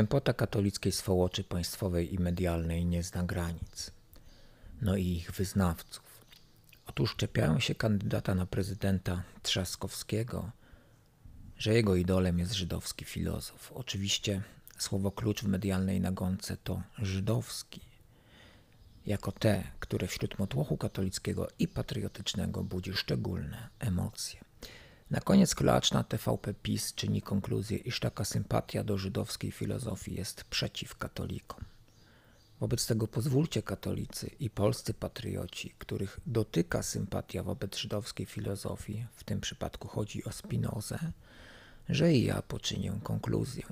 Tępota katolickiej swołoczy państwowej i medialnej nie zna granic. No i ich wyznawców. Otóż czepiają się kandydata na prezydenta Trzaskowskiego, że jego idolem jest żydowski filozof. Oczywiście słowo klucz w medialnej nagonce to żydowski, jako te, które wśród motłochu katolickiego i patriotycznego budzi szczególne emocje. Na koniec klacz na TVP PiS czyni konkluzję, iż taka sympatia do żydowskiej filozofii jest przeciw katolikom. Wobec tego pozwólcie katolicy i polscy patrioci, których dotyka sympatia wobec żydowskiej filozofii, w tym przypadku chodzi o Spinozę, że i ja poczynię konkluzję.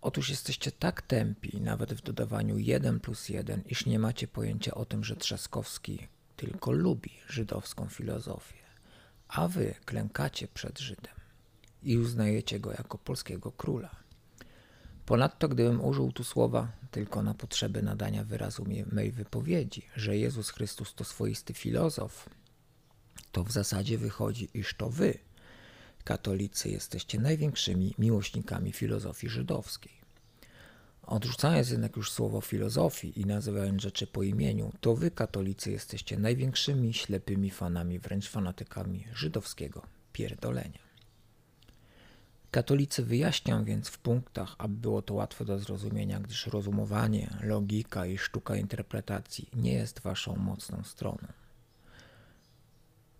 Otóż jesteście tak tępi, nawet w dodawaniu 1 plus 1, iż nie macie pojęcia o tym, że Trzaskowski tylko lubi żydowską filozofię a wy klękacie przed Żydem i uznajecie go jako polskiego króla. Ponadto, gdybym użył tu słowa tylko na potrzeby nadania wyrazu mej wypowiedzi, że Jezus Chrystus to swoisty filozof, to w zasadzie wychodzi, iż to wy, katolicy, jesteście największymi miłośnikami filozofii żydowskiej. Odrzucając jednak już słowo filozofii i nazywając rzeczy po imieniu, to wy, katolicy, jesteście największymi ślepymi fanami, wręcz fanatykami żydowskiego pierdolenia. Katolicy wyjaśnią więc w punktach, aby było to łatwe do zrozumienia, gdyż rozumowanie, logika i sztuka interpretacji nie jest waszą mocną stroną.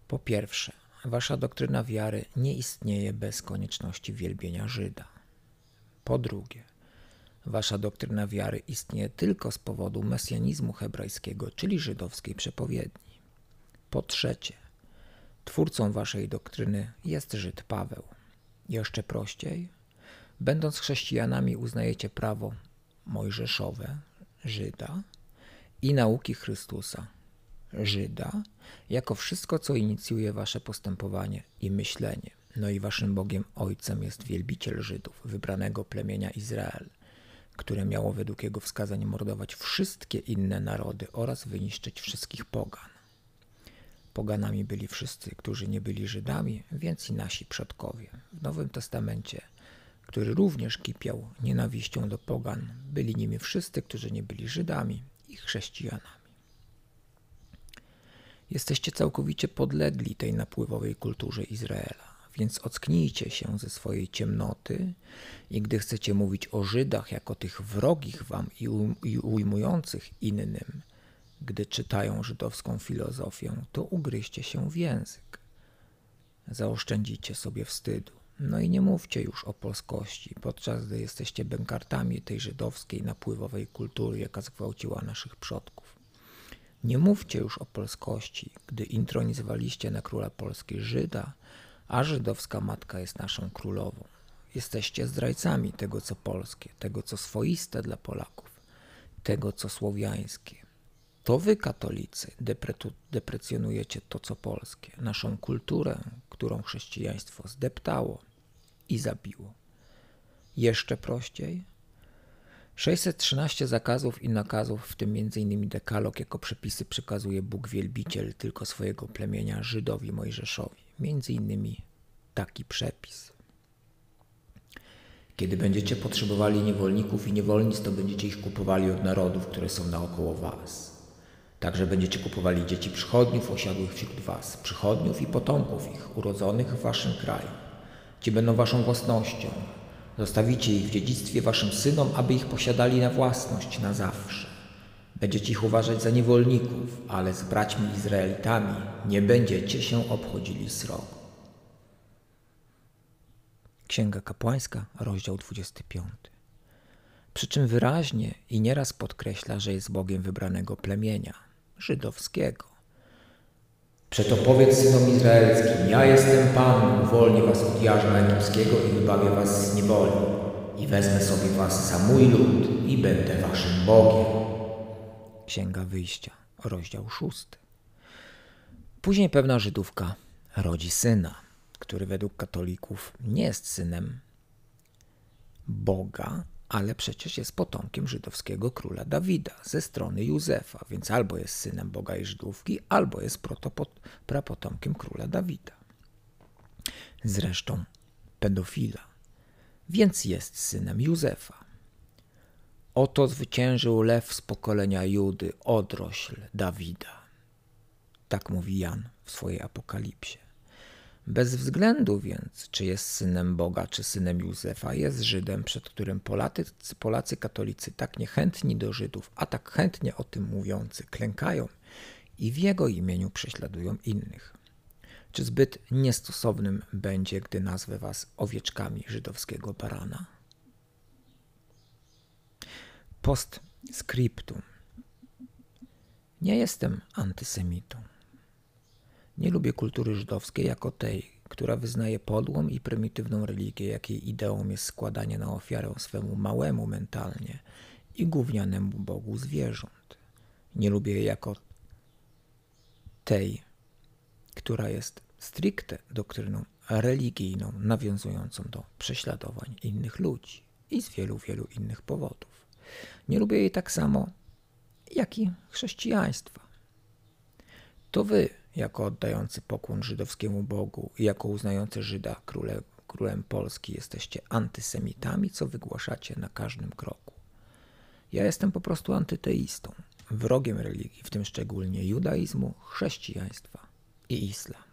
Po pierwsze, wasza doktryna wiary nie istnieje bez konieczności wielbienia Żyda. Po drugie, Wasza doktryna wiary istnieje tylko z powodu mesjanizmu hebrajskiego, czyli żydowskiej przepowiedni. Po trzecie, twórcą waszej doktryny jest Żyd Paweł. Jeszcze prościej, będąc chrześcijanami, uznajecie prawo mojżeszowe, Żyda, i nauki Chrystusa, Żyda, jako wszystko, co inicjuje wasze postępowanie i myślenie. No i waszym Bogiem Ojcem jest wielbiciel Żydów, wybranego plemienia Izrael – które miało według jego wskazań mordować wszystkie inne narody oraz wyniszczyć wszystkich pogan. Poganami byli wszyscy, którzy nie byli Żydami, więc i nasi przodkowie. W Nowym Testamencie, który również kipiał nienawiścią do pogan, byli nimi wszyscy, którzy nie byli Żydami i chrześcijanami. Jesteście całkowicie podlegli tej napływowej kulturze Izraela. Więc ocknijcie się ze swojej ciemnoty i gdy chcecie mówić o Żydach jako tych wrogich wam i ujmujących innym, gdy czytają żydowską filozofię, to ugryźcie się w język. Zaoszczędzicie sobie wstydu. No i nie mówcie już o polskości, podczas gdy jesteście bękartami tej żydowskiej napływowej kultury, jaka zgwałciła naszych przodków. Nie mówcie już o polskości, gdy intronizowaliście na króla Polski Żyda, a żydowska matka jest naszą królową. Jesteście zdrajcami tego, co polskie, tego, co swoiste dla Polaków, tego, co słowiańskie. To wy, katolicy, deprecjonujecie to, co polskie, naszą kulturę, którą chrześcijaństwo zdeptało i zabiło. Jeszcze prościej? 613 zakazów i nakazów, w tym m.in. dekalog jako przepisy przekazuje Bóg wielbiciel tylko swojego plemienia Żydowi Mojżeszowi między innymi taki przepis. Kiedy będziecie potrzebowali niewolników i niewolnic, to będziecie ich kupowali od narodów, które są naokoło was. Także będziecie kupowali dzieci przychodniów osiadłych wśród was, przychodniów i potomków ich, urodzonych w waszym kraju. Ci będą waszą własnością. Zostawicie ich w dziedzictwie waszym synom, aby ich posiadali na własność na zawsze. Będziecie ich uważać za niewolników, ale z braćmi Izraelitami nie będziecie się obchodzili srogo. Księga Kapłańska, rozdział 25. Przy czym wyraźnie i nieraz podkreśla, że jest Bogiem wybranego plemienia, żydowskiego. Przeto powiedz synom izraelskim, ja jestem Pan, uwolnię was od jarzma egipskiego i wybawię was z niewoli. I wezmę sobie was za mój lud i będę waszym Bogiem. Księga Wyjścia, rozdział szósty. Później pewna Żydówka rodzi syna, który według katolików nie jest synem Boga, ale przecież jest potomkiem żydowskiego króla Dawida ze strony Józefa, więc albo jest synem Boga i Żydówki, albo jest prapotomkiem króla Dawida. Zresztą pedofila więc jest synem Józefa. Oto zwyciężył lew z pokolenia Judy, odrośl Dawida. Tak mówi Jan w swojej apokalipsie. Bez względu więc, czy jest synem Boga, czy synem Józefa, jest Żydem, przed którym Polacy, Polacy katolicy tak niechętni do Żydów, a tak chętnie o tym mówiący, klękają i w jego imieniu prześladują innych. Czy zbyt niestosownym będzie, gdy nazwę was owieczkami żydowskiego barana? Post scriptum. Nie jestem antysemitą. Nie lubię kultury żydowskiej jako tej, która wyznaje podłą i prymitywną religię, jakiej ideą jest składanie na ofiarę swemu małemu mentalnie i gównianemu Bogu zwierząt. Nie lubię jej jako tej, która jest stricte doktryną religijną, nawiązującą do prześladowań innych ludzi i z wielu, wielu innych powodów. Nie lubię jej tak samo, jak i chrześcijaństwa. To wy, jako oddający pokłon żydowskiemu Bogu i jako uznający Żyda królem, królem Polski, jesteście antysemitami, co wygłaszacie na każdym kroku. Ja jestem po prostu antyteistą, wrogiem religii, w tym szczególnie judaizmu, chrześcijaństwa i islam.